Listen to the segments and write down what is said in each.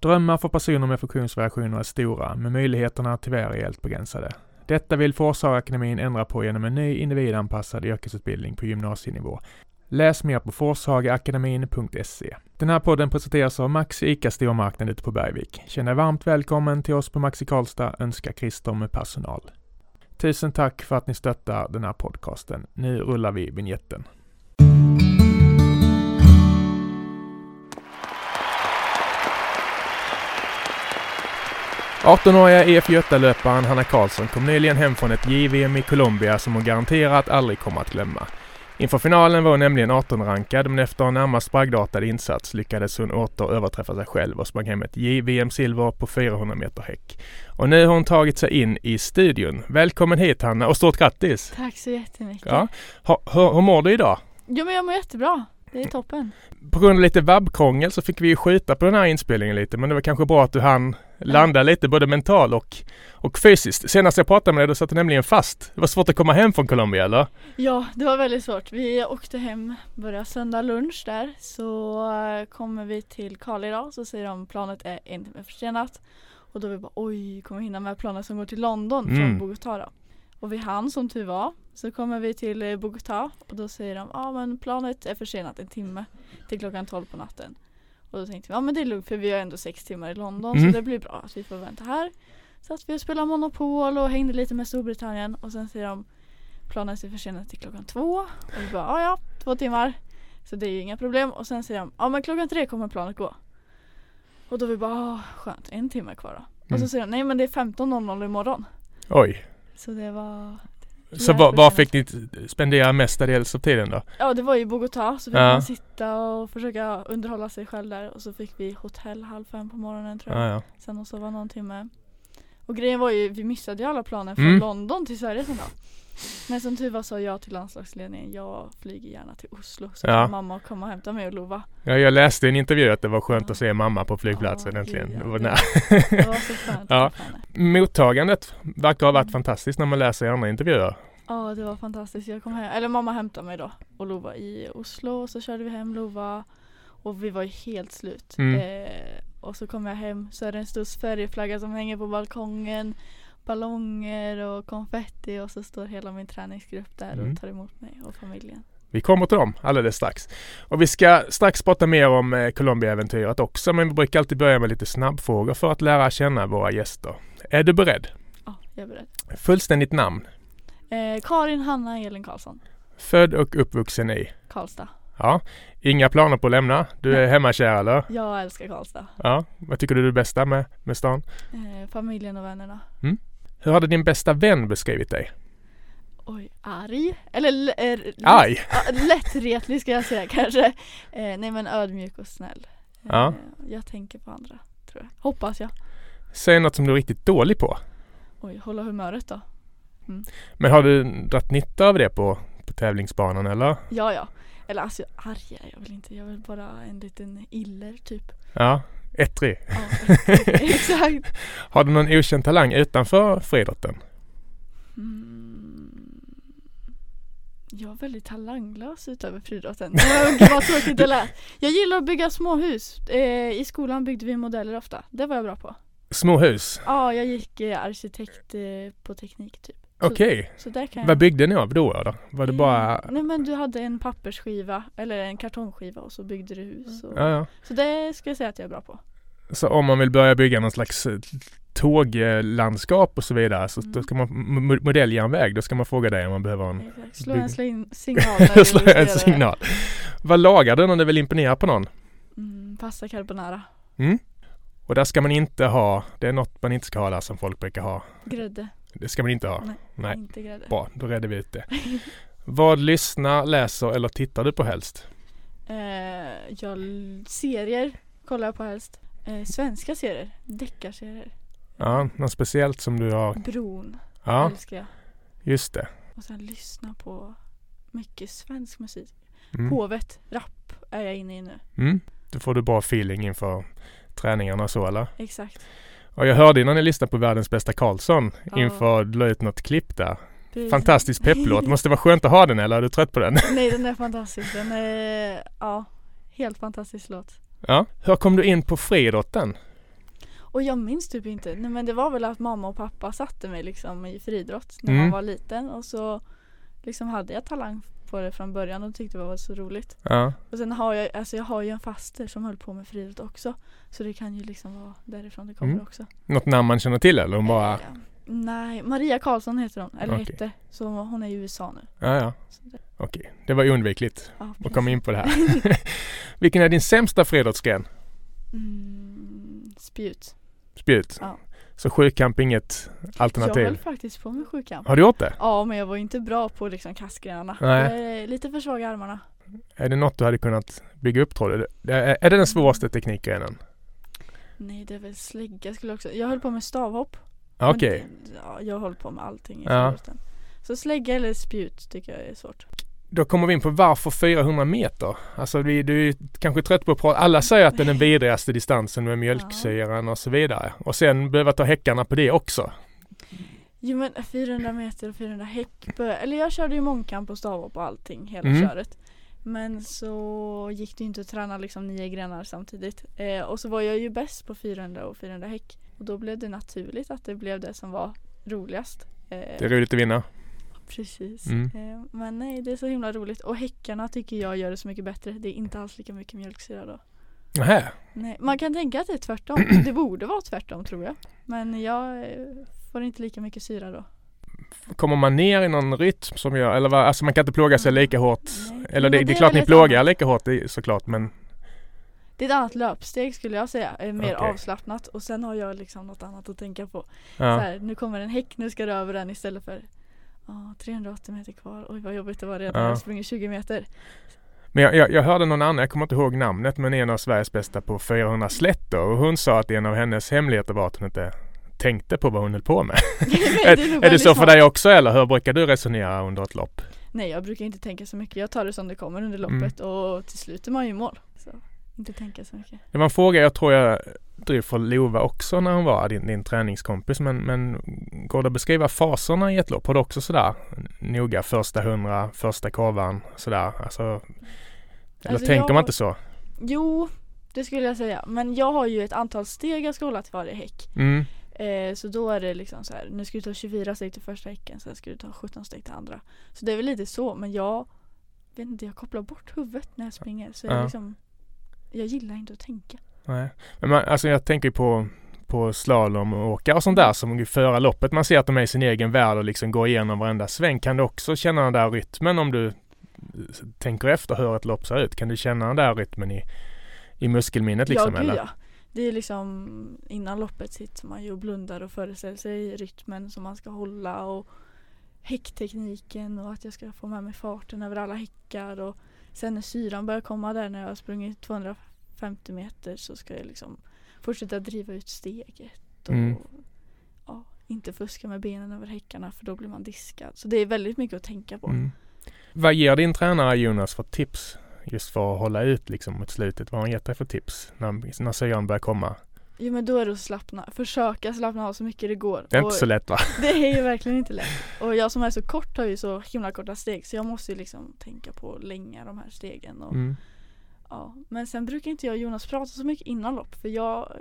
Drömmar för personer med funktionsvariationer är stora, men möjligheterna tyvärr är helt begränsade. Detta vill Forshagaakademin ändra på genom en ny individanpassad yrkesutbildning på gymnasienivå. Läs mer på forshagaakademin.se. Den här podden presenteras av Maxi ICA Stormarknad ute på Bergvik. Känn dig varmt välkommen till oss på Maxi Karlstad, önskar Christer med personal. Tusen tack för att ni stöttar den här podcasten. Nu rullar vi vignetten. 18-åriga EF Göta-löparen Hanna Karlsson kom nyligen hem från ett JVM i Colombia som hon garanterat aldrig kommer att glömma. Inför finalen var hon nämligen 18-rankad men efter en närmast bragdartad insats lyckades hon åter överträffa sig själv och sprang hem ett JVM-silver på 400 meter häck. Och nu har hon tagit sig in i studion. Välkommen hit Hanna och stort grattis! Tack så jättemycket! Ja. Hur, hur mår du idag? Jo men jag mår jättebra. Det är toppen. På grund av lite vabbkrångel så fick vi skjuta på den här inspelningen lite men det var kanske bra att du hann landa lite både mentalt och, och fysiskt. Senast jag pratade med dig då satt du nämligen fast. Det var svårt att komma hem från Colombia eller? Ja, det var väldigt svårt. Vi åkte hem, började söndag lunch där. Så eh, kommer vi till Karl idag så säger de planet är en timme försenat. Och då vi bara oj, kommer vi hinna med planet som går till London mm. från Bogotá då. Och vi hann som tur var. Så kommer vi till eh, Bogotá och då säger de ja ah, men planet är försenat en timme till klockan 12 på natten. Och då tänkte vi ja men det är lugnt för vi har ändå sex timmar i London mm. så det blir bra att vi får vänta här. Så att vi spelade Monopol och hängde lite med Storbritannien och sen säger de planet är försenat till klockan två. Och vi bara ja ja, två timmar. Så det är ju inga problem. Och sen säger de ja men klockan tre kommer planet gå. Och då vi bara skönt, en timme kvar då. Mm. Och så mm. säger de nej men det är 15.00 imorgon. Oj. Så det var så var, var fick ni spendera mestadels av tiden då? Ja det var i Bogotá så fick ja. man sitta och försöka underhålla sig själv där och så fick vi hotell halv fem på morgonen tror jag. Ja, ja. Sen och sova någon timme. Och grejen var ju, vi missade ju alla planer från mm. London till Sverige sen då. Men som tur var sa jag till landslagsledningen, jag flyger gärna till Oslo så ja. kan mamma komma och hämta mig och Lova. Ja, jag läste i en intervju att det var skönt ja. att se mamma på flygplatsen ja, äntligen. Det var, det var så skönt. ja. Mottagandet verkar ha varit mm. fantastiskt när man läser i andra intervjuer. Ja, det var fantastiskt. Jag kom hem, eller mamma hämtade mig då och Lova i Oslo och så körde vi hem Lova och vi var ju helt slut. Mm. Eh, och så kom jag hem så är det en stor Sverigeflagga som hänger på balkongen ballonger och konfetti och så står hela min träningsgrupp där mm. och tar emot mig och familjen. Vi kommer till dem alldeles strax. Och vi ska strax prata mer om eh, Colombia-äventyret också men vi brukar alltid börja med lite snabbfrågor för att lära känna våra gäster. Är du beredd? Ja, jag är beredd. Fullständigt namn? Eh, Karin Hanna Elin Karlsson. Född och uppvuxen i? Karlstad. Ja. Inga planer på att lämna? Du är hemmakär eller? Jag älskar Karlstad. Ja. Vad tycker du är det bästa med, med stan? Eh, familjen och vännerna. Mm. Hur hade din bästa vän beskrivit dig? Oj, arg? Eller äh, arg? lättretlig ska jag säga kanske. Eh, nej men ödmjuk och snäll. Eh, ja. Jag tänker på andra, tror jag. Hoppas jag. Säg något som du är riktigt dålig på. Oj, hålla humöret då. Mm. Men har du dragit nytta av det på, på tävlingsbanan eller? Ja, ja. Eller alltså arg är jag väl inte. Jag är väl bara en liten iller typ. Ja, ettrig. Ja, exakt. har du någon okänd talang utanför friidrotten? Mm. Jag är väldigt talanglös utöver friidrotten. Gud vad tråkigt det lät. Jag gillar att bygga småhus. Eh, I skolan byggde vi modeller ofta. Det var jag bra på. Småhus? Ja, jag gick eh, arkitekt eh, på teknik typ. Okej. Okay. Vad byggde ni av då? då? Var det bara... Mm. Nej men du hade en pappersskiva eller en kartongskiva och så byggde du hus. Och... Ja, ja. Så det ska jag säga att jag är bra på. Så om man vill börja bygga någon slags eh, tåglandskap och så vidare så mm. då ska man modelljärnväg, då ska man fråga dig om man behöver en... Slå en signal. Slå en signal. Vad lagar du när du vill imponera på någon? Mm, pasta carbonara. Mm. Och där ska man inte ha, det är något man inte ska ha där som folk brukar ha. Grädde. Det ska man inte ha? Nej, Nej. inte grädde. Bra, då redde vi ut det. Vad lyssnar, läser eller tittar du på helst? Eh, jag, serier kollar jag på helst. Eh, svenska serier, deckarserier. Ja, något speciellt som du har? Bron ja. älskar jag. Just det. Och sen lyssna på mycket svensk musik. Mm. Hovet, rap är jag inne i nu. Mm. Då får du bra feeling inför träningarna så eller? Exakt. Och jag hörde innan ni lyssnade på Världens bästa Karlsson ja. inför du la ut något klipp där. Precis. Fantastisk pepplåt. Måste vara skönt att ha den eller är du trött på den? Nej den är fantastisk. Den är, ja, helt fantastisk låt. Ja. Hur kom du in på friidrotten? Och jag minns typ inte. Nej men det var väl att mamma och pappa satte mig liksom i friidrott när Mm. man var liten och så liksom hade jag talang på det från början och tyckte det var så roligt. Ja. Och sen har jag, alltså jag har ju en faster som höll på med friidrott också. Så det kan ju liksom vara därifrån det kommer Mm. också. Något namn man känner till eller hon bara, Eh, nej, Maria Karlsson heter hon, eller Okej. hette. Så hon är i USA nu. ja ja, okej. Det var oundvikligt ja, att komma in på det här. Vilken är din sämsta friidrottsgren? Mm, spjut. Spjut? Ja. Så sjukamp inget Jag alternativ? höll faktiskt på med sjukamp. Har du gjort det? Ja men jag var inte bra på liksom kastgrenarna. Nej. Jag är lite för svag i armarna. Är det något du hade kunnat bygga upp tror du? Är är det den svåraste teknikgrenen? Nej det är väl slägga skulle jag också. Jag höll på med stavhopp. Okej. Det- Ja, jag håller på med allting i Ja. Så slägga eller spjut tycker jag är svårt. Då kommer vi in på varför 400 meter? Alltså vi, du är kanske trött på att prata. Alla säger att det är den vidrigaste distansen med mjölksyran och så vidare. Och sen behöva ta häckarna på det också. Jo men 400 meter och 400 häck. Eller jag körde ju mångkamp och stavhopp och allting hela Mm. köret. Men så gick det ju inte att träna liksom nio grenar samtidigt. Eh, och så var jag ju bäst på 400 och 400 häck. Och då blev det naturligt att det blev det som var roligast. Eh, Det är roligt att vinna. Precis. Mm. Eh, men nej, det är så himla roligt. Och häckarna tycker jag gör det så mycket bättre. Det är inte alls lika mycket mjölksyra då. Nähä. Nej, man kan tänka att det är tvärtom. Det borde vara tvärtom tror jag. Men jag eh, får inte lika mycket syra då. Kommer man ner i någon rytm som gör, eller vad, alltså man kan inte plåga sig lika hårt. Nej. Eller det, men det är klart ni plågar annat- lika hårt det är såklart men Det är ett annat löpsteg skulle jag säga. Eh, Mer Okej. avslappnat. Och sen har jag liksom något annat att tänka på. Så ja. här, nu kommer en häck, nu ska du över den istället för ah, 380 meter kvar. Oj vad jobbigt det var redan. Ja. Jag sprungit 20 meter. Men jag, jag, jag hörde någon annan, jag kommer inte ihåg namnet, men en av Sveriges bästa på 400 slätt då, och hon sa att en av hennes hemligheter var att hon inte tänkte på vad hon höll på med. Nej, är, det är det så för dig också eller hur brukar du resonera under ett lopp? Nej jag brukar inte tänka så mycket. Jag tar det som det kommer under Mm. loppet och till slut är man ju i mål. Så inte tänka så mycket. Det var en fråga jag tror jag drev för Lova också när hon var din, din träningskompis, men, men går det att beskriva faserna i ett lopp? Har du också sådär noga första hundra, första korvan sådär? Alltså, eller Alltså, tänker jag- man inte så? Jo, det skulle jag säga. Men jag har ju ett antal steg jag ska hålla till varje häck. Mm. Eh, så då är det liksom så här, nu ska du ta 24 steg till första häcken, sen ska du ta 17 steg till andra. Så det är väl lite så, men jag vet inte, jag kopplar bort huvudet när jag springer. Så Ja. jag liksom, jag gillar inte att tänka. Nej. Men man, alltså jag tänker på, på slalomåkare och sånt där som ju föra loppet. Man ser att de är i sin egen värld och liksom går igenom varenda sväng. Kan du också känna den där rytmen om du tänker efter hur ett lopp ser ut? Kan du känna den där rytmen i, i muskelminnet liksom? ja, gud ja. Det är liksom innan loppet sitter man ju och blundar och föreställer sig rytmen som man ska hålla och häcktekniken och att jag ska få med mig farten över alla häckar och sen när syran börjar komma där när jag har sprungit 250 meter så ska jag liksom fortsätta driva ut steget och Mm. ja, inte fuska med benen över häckarna för då blir man diskad. Så det är väldigt mycket att tänka på. Mm. Vad ger din tränare Jonas för tips just för att hålla ut liksom mot slutet? Vad har han gett dig för tips när, när syran börjar komma? Jo men då är det att slappna, försöka slappna av så mycket det går. Det är Och- inte så lätt va? Det är ju verkligen inte lätt. Och jag som är så kort har ju så himla korta steg så jag måste ju liksom tänka på att länga de här stegen. Och, Mm. Ja. Men sen brukar inte jag och Jonas prata så mycket innan lopp för jag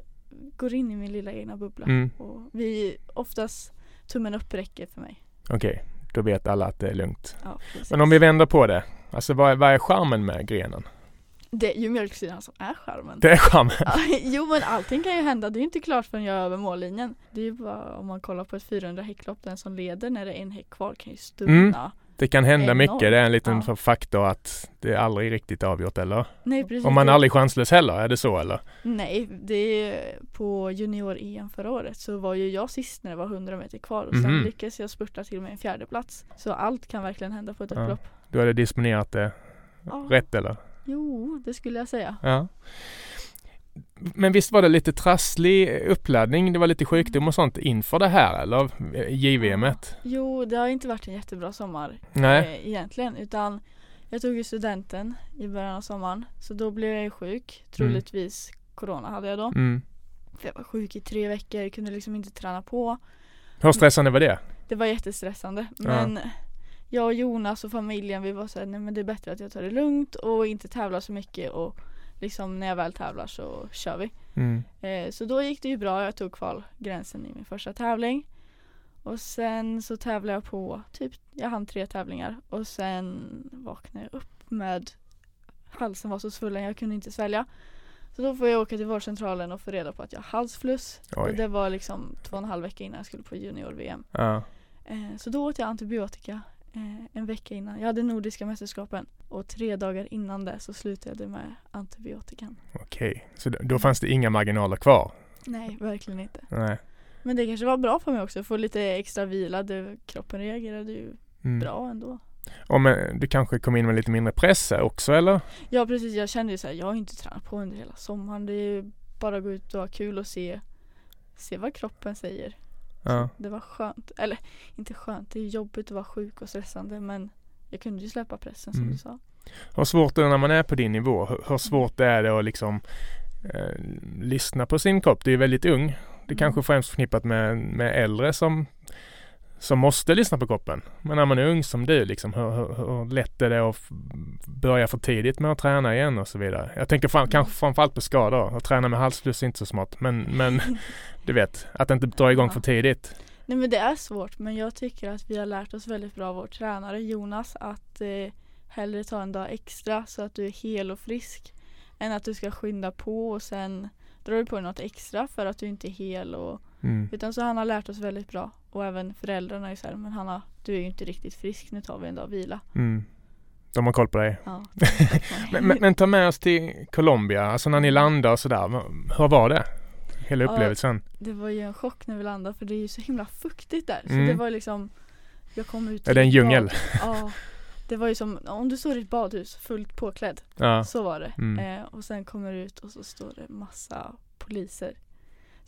går in i min lilla egna bubbla. Mm. Och vi oftast tummen upp räcker för mig. Okej, då vet alla att det är lugnt. Ja. Men om vi vänder på det. Alltså vad är, vad är charmen med grenen? Det är ju mjölksyran som är charmen. Det är charmen. Ja, jo men allting kan ju hända, det är ju inte klart förrän jag är över mållinjen. Det är ju bara om man kollar på ett 400 häcklopp, den som leder när det är en häck kvar kan ju stumna. Mm. Det kan hända Enormt. mycket. Det är en liten Ja. faktor att det är aldrig riktigt avgjort eller? Nej precis. Och man är aldrig chanslös heller, är det så eller? Nej, det är på junior-EM förra året så var ju jag sist när det var 100 meter kvar och sen Mhm. lyckades jag spurta till med en fjärde plats. Så allt kan verkligen hända på ett Ja. upplopp. Du hade disponerat det Ja. rätt eller? Jo, det skulle jag säga. Ja. Men visst var det lite trasslig uppladdning? Det var lite sjukdom och sånt inför det här eller? JVMet? Jo, det har inte varit en jättebra sommar Nej. eh, egentligen utan jag tog ju studenten i början av sommaren så då blev jag ju sjuk. Troligtvis corona hade jag då. Mm. För jag var sjuk i tre veckor, kunde liksom inte träna på. Hur stressande var det? Det var jättestressande men jag och Jonas och familjen vi var såhär, nej men det är bättre att jag tar det lugnt och inte tävlar så mycket och liksom när jag väl tävlar så kör vi. Mm. Eh, så då gick det ju bra, jag tog kvalgränsen i min första tävling. Och sen så tävlade jag på, typ, jag hann tre tävlingar och sen vaknade jag upp med halsen var så svullen, jag kunde inte svälja. Så då får jag åka till vårdcentralen och få reda på att jag har halsfluss. Oj. Och det var liksom två och en halv vecka innan jag skulle på junior-VM. Ja. Eh, så då åt jag antibiotika eh, en vecka innan. Jag hade nordiska mästerskapen och tre dagar innan det så slutade jag med antibiotikan. Okej, så då, fanns det inga marginaler kvar? Nej, verkligen inte. Nej. Men det kanske var bra för mig också, få lite extra vila. Det, kroppen reagerade ju Mm. bra ändå. Och men, du kanske kom in med lite mindre press också eller? Ja precis, jag kände ju såhär, jag har inte tränat på under hela sommaren. Det är ju bara att gå ut och ha kul och se, se vad kroppen säger. Ja. Det var skönt, eller inte skönt, det är jobbigt att vara sjuk och stressande men jag kunde ju släppa pressen som Mm. du sa. Hur svårt är det när man är på din nivå? Hur, hur svårt är det att liksom eh, lyssna på sin kropp? Du är väldigt ung. Det är Mm. kanske främst förknippat med, med äldre som, som måste lyssna på kroppen. Men när man är ung som du, liksom, hur, hur, hur lätt är det att börja för tidigt med att träna igen och så vidare? Jag tänker fram, kanske framförallt på skador. Att träna med halsfluss är inte så smart. Men, men du vet, att inte dra igång för tidigt. Nej men det är svårt men jag tycker att vi har lärt oss väldigt bra av vår tränare Jonas att eh, hellre ta en dag extra så att du är hel och frisk än att du ska skynda på och sen drar du på dig något extra för att du inte är hel och Mm. utan så han har lärt oss väldigt bra och även föräldrarna är så här, men Hanna du är ju inte riktigt frisk nu tar vi en dag vila. Mm. De har koll på dig. Ja, Men, men, men ta med oss till Colombia, alltså när ni landade och sådär. Hur var det? Hela Ja, upplevelsen? det var ju en chock när vi landade för det är ju så himla fuktigt där så Mm. det var liksom Jag kom ut Är det en djungel? Ja Det var ju som om du står i ett badhus fullt påklädd Ja. Så var det. Mm. Eh, och sen kommer du ut och så står det massa poliser.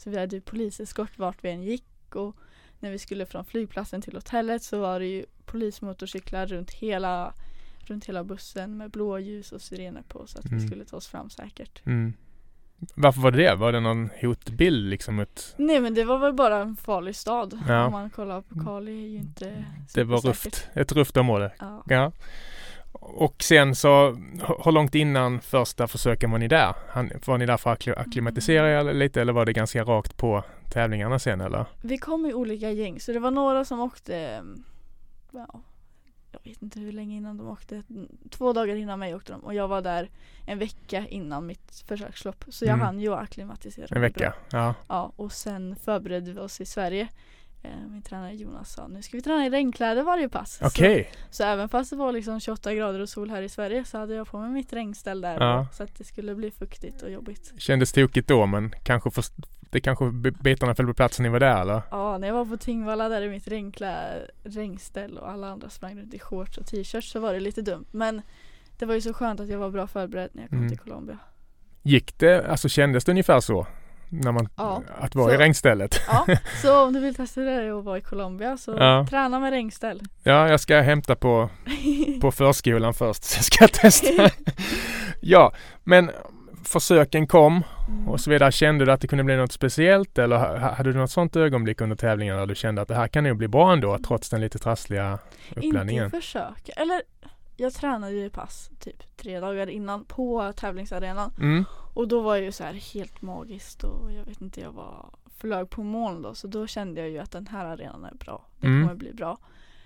Så vi hade ju poliseskort vart vi än gick och när vi skulle från flygplatsen till hotellet så var det ju polismotorcyklar runt hela, runt hela bussen med blåljus och sirener på så att Mm. vi skulle ta oss fram säkert. Mm. Varför var det det? Var det någon hotbild liksom? Ett, Nej men det var väl bara en farlig stad. Ja. Om man kollar på Kali är ju inte det var rufft. Ett rufft område. Ja. Ja. Och sen så, hur långt innan första försöken var ni där? Han- Var ni där för att akkli- akklimatisera er lite eller var det ganska rakt på tävlingarna sen eller? Vi kom i olika gäng så det var några som åkte mm, ja, Jag vet inte hur länge innan de åkte Två dagar innan mig åkte de och jag var där en vecka innan mitt försökslopp Så jag Mm. hann ju akklimatisera En vecka? bra. Ja. Ja och sen förberedde vi oss i Sverige Min tränare Jonas sa nu ska vi träna i regnkläder varje pass Okej. så, så även fast det var liksom 28 grader och sol här i Sverige så hade jag på mig mitt regnställ där Ja. Så att det skulle bli fuktigt och jobbigt Kändes tokigt då men kanske för, det kanske bitarna föll på plats när ni var där eller? Ja, när jag var på Tingvalla där i mitt regnklä, regnställ och alla andra sprang runt i shorts och t-shirts så var det lite dumt. Men det var ju så skönt att jag var bra förberedd när jag kom Mm. till Colombia. Gick det, alltså kändes det ungefär så? När man, Ja. att vara i Så- regnstället? Ja, så om du vill testa det och vara i Colombia så Ja. träna med regnställ. Ja, jag ska hämta på, på förskolan först. Så ska jag testa. ja, men försöken kom Mm. och så vidare. Kände du att det kunde bli något speciellt eller ha- hade du något sånt ögonblick under tävlingen där du kände att det här kan nog bli bra ändå trots den lite trassliga Inte uppladdningen? i försök. Eller jag tränade ju pass typ tre dagar innan på tävlingsarenan. Mm. Och då var jag ju så här helt magiskt och jag vet inte, jag var flög på moln då. Så då kände jag ju att den här arenan är bra. Det Mm. kommer bli bra.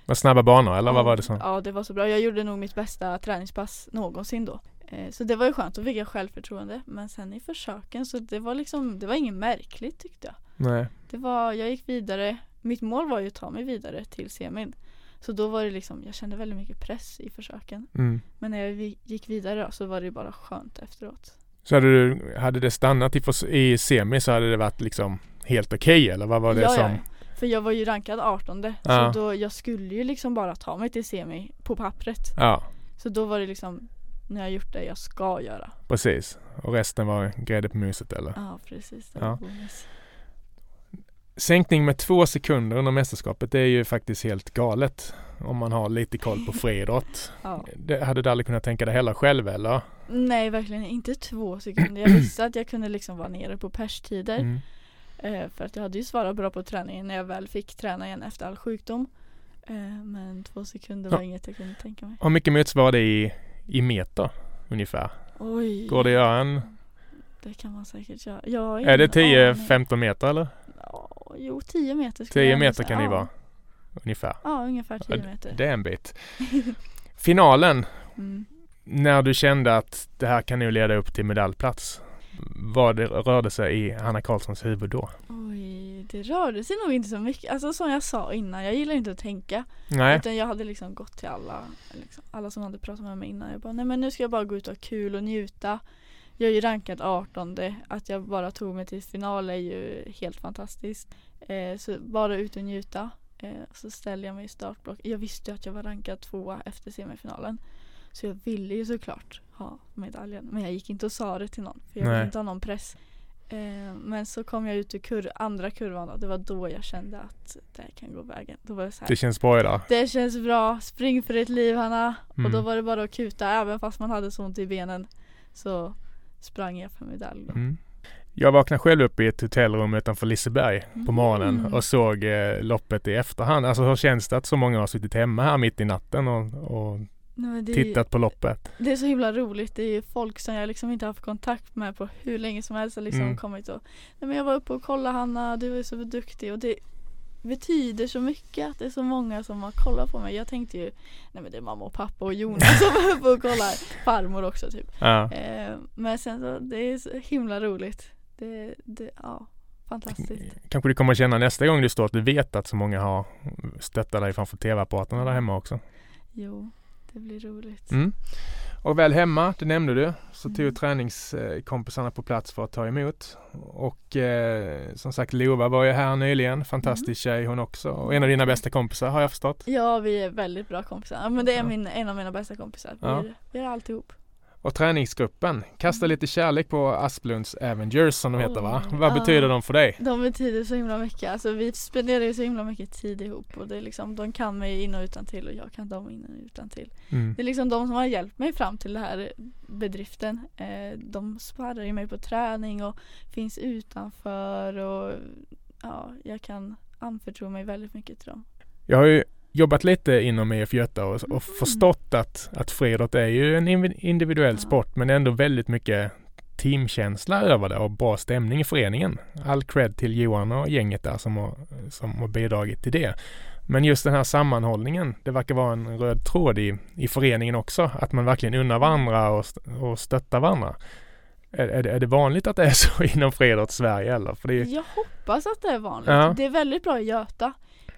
Var snabba banor eller ja, vad var det som? Ja det var så bra. Jag gjorde nog mitt bästa träningspass någonsin då. Eh, Så det var ju skönt, då fick jag självförtroende. Men sen i försöken så det var liksom, det var inget märkligt tyckte jag. Nej. Det var, jag gick vidare, mitt mål var ju att ta mig vidare till semin. Så då var det liksom, jag kände väldigt mycket press i försöken. Mm. Men när jag gick vidare så var det bara skönt efteråt. Så hade, du, hade det stannat i, i semi så hade det varit liksom helt okej eller vad var det ja, som? ja. För jag var ju rankad 18 Ja. Så då, jag skulle ju liksom bara ta mig till semi på pappret. Ja, Så då var det liksom, när jag gjort det jag ska göra. precis. Och resten var grädde på muset eller? Ja precis, det Ja. Sänkning med två sekunder under mästerskapet det är ju faktiskt helt galet. Om man har lite koll på friidrott. Ja. Det hade du aldrig kunnat tänka dig heller själv eller? Nej verkligen inte två sekunder. Jag visste att jag kunde liksom vara nere på perstider. Mm. Eh, för att jag hade ju svarat bra på träningen när jag väl fick träna igen efter all sjukdom. Eh, men två sekunder var Ja. inget jag kunde tänka mig. Hur mycket motsvarar det i, i meter ungefär? Oj. Går det att göra en? det kan man säkert göra. Jag Är det ingen aning. 10-15 meter eller? Jo, 10 meter skulle 10 jag meter kan det ja. vara. Ungefär. Ja, ungefär 10 Ja, meter. Det är en bit. Finalen, Mm. när du kände att det här kan nu leda upp till medaljplats. Vad det rörde sig i Hanna Karlssons huvud då? Oj, det rörde sig nog inte så mycket. Alltså som jag sa innan, jag gillar inte att tänka. Nej. Utan jag hade liksom gått till alla, liksom, alla som hade pratat med mig innan. Jag bara, nej men nu ska jag bara gå ut och ha kul och njuta. Jag är ju rankad 18. Att jag bara tog mig till final är ju helt fantastiskt. Eh, så bara ut och njuta. Eh, så ställde jag mig i startblock. Jag visste ju att jag var rankad tvåa efter semifinalen. Så jag ville ju såklart ha medaljen. Men jag gick inte och sa det till någon. För jag ville inte ha någon press. Eh, men så kom jag ut ur kur- andra kurvan och det var då jag kände att det här kan gå vägen. Då var det så här, Det känns bra idag. det känns bra, spring för ditt liv Hanna. Mm. Och då var det bara att kuta, även fast man hade så ont i benen. Så sprang jag för medalj. Mm. Jag vaknade själv upp i ett hotellrum utanför Liseberg på morgonen Mm. och såg eh, loppet i efterhand. Alltså hur känns det att så många har suttit hemma här mitt i natten och, och Nej, är, tittat på loppet? det är så himla roligt. Det är folk som jag liksom inte haft kontakt med på hur länge som helst. Liksom Mm. kommit och, nej men jag var uppe och kollade Hanna, du är så duktig. Och det betyder så mycket att det är så många som har kollat på mig. Jag tänkte ju, nej men det är mamma och pappa och Jonas som var uppe och kollar. Farmor också typ. Ja. Eh, men sen så, det är så himla roligt. Det, det, ja, fantastiskt. Kanske du kommer känna nästa gång du står att du vet att så många har stöttat dig framför tv-apparaterna där hemma också. Jo, det blir roligt. Mm. Och väl hemma, det nämnde du, så tog Mm. träningskompisarna på plats för att ta emot. Och eh, som sagt Lova var ju här nyligen, fantastisk tjej hon också. Och en av dina bästa kompisar har jag förstått. Ja, vi är väldigt bra kompisar. Ja, men det är Ja. min, en av mina bästa kompisar. Vi, Ja. är, vi är alltihop. Och träningsgruppen, kasta lite kärlek på Asplunds Avengers som de heter va? Oj, Vad ja. betyder de för dig? De betyder så himla mycket. Alltså vi spenderar ju så himla mycket tid ihop och det är liksom, de kan mig in och utan till och jag kan dem in och utan till. Mm. Det är liksom de som har hjälpt mig fram till den här bedriften. Eh, de sparrar ju mig på träning och finns utanför och ja, jag kan anförtro mig väldigt mycket till dem. Jag har ju jobbat lite inom IF Göta och, och Mm. förstått att, att friidrott är ju en individuell sport men ändå väldigt mycket teamkänsla över det och bra stämning i föreningen. All cred till Johan och gänget där som har, som har bidragit till det. Men just den här sammanhållningen, det verkar vara en röd tråd i, i föreningen också. Att man verkligen unnar varandra och, och stöttar varandra. Är, är, det, är det vanligt att det är så inom friidrott Sverige eller? För det är, Jag hoppas att det är vanligt. Ja. Det är väldigt bra i Göta.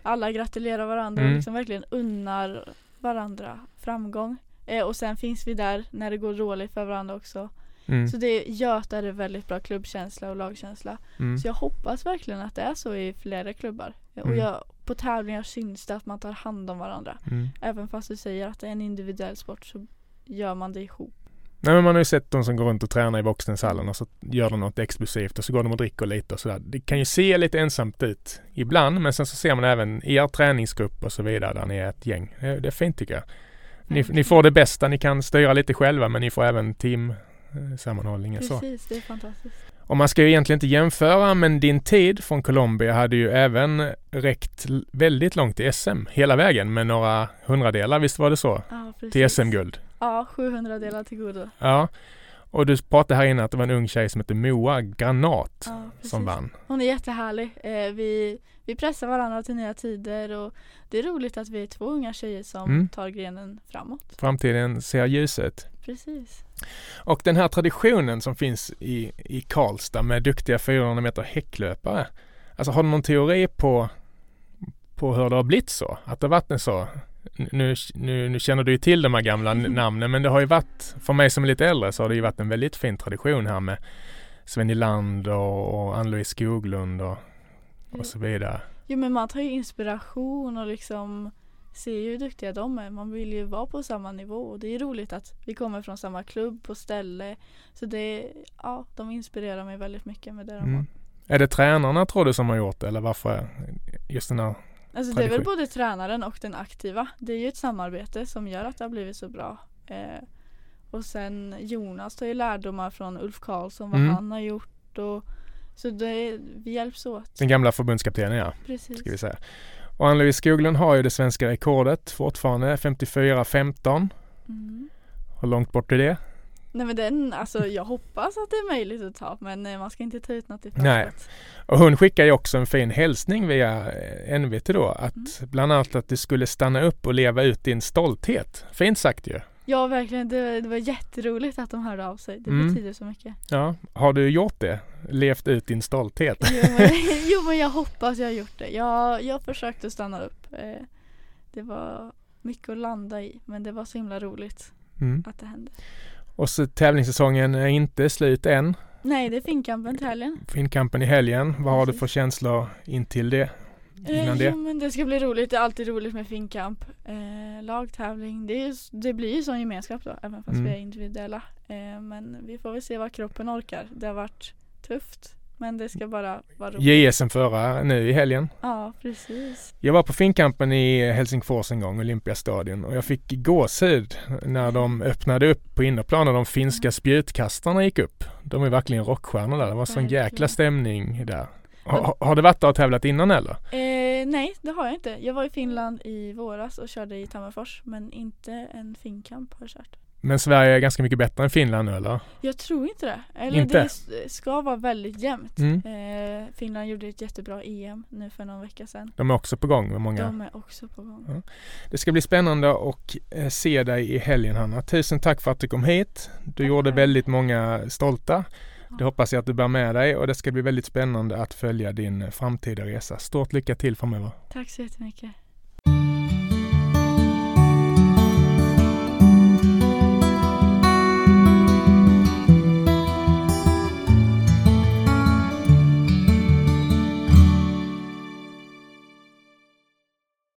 Alla gratulerar varandra Mm. och liksom verkligen unnar varandra framgång. Eh, och sen finns vi där när det går dåligt för varandra också. mm, Så det, Göta är det väldigt bra klubbkänsla och lagkänsla. mm, Så jag hoppas verkligen att det är så i flera klubbar. Och Mm. jag, på tävlingar syns det att man tar hand om varandra. mm. Även fast du säger att det är en individuell sport så gör man det ihop. Nej men man har ju sett de som går runt och tränar i Boxningshallen och så gör de något exklusivt och så går de och dricker lite och sådär. Det kan ju se lite ensamt ut ibland men sen så ser man även i er träningsgrupp och så vidare där ni är ett gäng. Det är fint tycker jag. Ni, ni får det bästa, ni kan styra lite själva men ni får även teamsammanhållningen så. Precis, det är fantastiskt. Och man ska ju egentligen inte jämföra men din tid från Colombia hade ju även räckt väldigt långt i SM hela vägen med några hundradelar, visst var det så? Ja, precis. Till SM-guld. Ja, 700 delar till godo. Ja. Och du pratade här innan att det var en ung tjej som hette Moa Granat Ja, som vann. Hon är jättehärlig. Eh, vi, vi pressar varandra till nya tider och det är roligt att vi är två unga tjejer som Mm. tar grenen framåt. Framtiden ser ljus ut. Precis. Och den här traditionen som finns i, i Karlstad med duktiga 400 meter häcklöpare. Alltså har du någon teori på, på hur det har blivit så? Att det har varit en så? Nu, nu, nu känner du ju till de här gamla n- namnen men det har ju varit, för mig som är lite äldre så har det ju varit en väldigt fin tradition här med Sven Nylander och, och Ann-Louise Skoglund och, och så vidare. Jo men man tar ju inspiration och liksom ser ju hur duktiga de är. Man vill ju vara på samma nivå och det är roligt att vi kommer från samma klubb på ställe. Så det, ja, de inspirerar mig väldigt mycket med det de har. Mm. Är det tränarna tror du som har gjort det eller varför just den här? Alltså det är väl både tränaren och den aktiva. Det är ju ett samarbete som gör att det har blivit så bra. Eh, och sen Jonas tar ju lärdomar från Ulf Karlsson, vad Mm. han har gjort. Och, så det vi hjälps åt. Den gamla förbundskaptenen ja. Precis. ska vi säga. Och Ann-Louise Skoglund har ju det svenska rekordet fortfarande, 54-15. Mm. Hur långt bort är det? Nej men den, alltså jag hoppas att det är möjligt att ta men eh, man ska inte ta ut något i Nej. förskott. Och hon skickar ju också en fin hälsning via eh, NVT då, att Mm. bland annat att du skulle stanna upp och leva ut din stolthet. Fint sagt ju. Ja verkligen, det, det var jätteroligt att de hörde av sig. Det Mm. betyder så mycket. Ja, har du gjort det? Levt ut din stolthet? Jo men, jo men jag hoppas jag har gjort det. Jag, jag försökte stanna upp. Eh, Det var mycket att landa i men det var så himla roligt Mm. att det hände. Och så tävlingssäsongen är inte slut än. Nej det är Finnkampen till helgen. Finnkampen i helgen. Vad har du för känslor intill det? Eh, Innan det? Jo men det ska bli roligt. Det är alltid roligt med Finnkamp. Eh, lagtävling. Det, är, det blir ju sån gemenskap då även fast Mm. vi är individuella. Eh, men vi får väl se vad kroppen orkar. Det har varit tufft. Men det ska bara vara roligt. JSM förra nu i helgen. Ja precis. Jag var på Finnkampen i Helsingfors en gång, Olympiastadion, och jag fick gåshud när de öppnade upp på innerplan när de finska spjutkastarna gick upp. De är verkligen rockstjärnor där. Det var sån jäkla stämning där. Har, har du varit där och tävlat innan eller? Eh, nej det har jag inte. Jag var i Finland i våras och körde i Tammerfors. Men inte en Finnkamp har jag kört. Men Sverige är ganska mycket bättre än Finland nu eller? Jag tror inte det. Eller Inte? det ska vara väldigt jämnt. Mm. Eh, Finland gjorde ett jättebra EM nu för någon vecka sedan. De är också på gång med många. De är också på gång. Ja. Det ska bli spännande att eh, se dig i helgen Hanna. Tusen tack för att du kom hit. Du Tack gjorde väldigt många stolta. Det hoppas jag att du bär med dig och det ska bli väldigt spännande att följa din framtida resa. Stort lycka till framöver. Tack så jättemycket.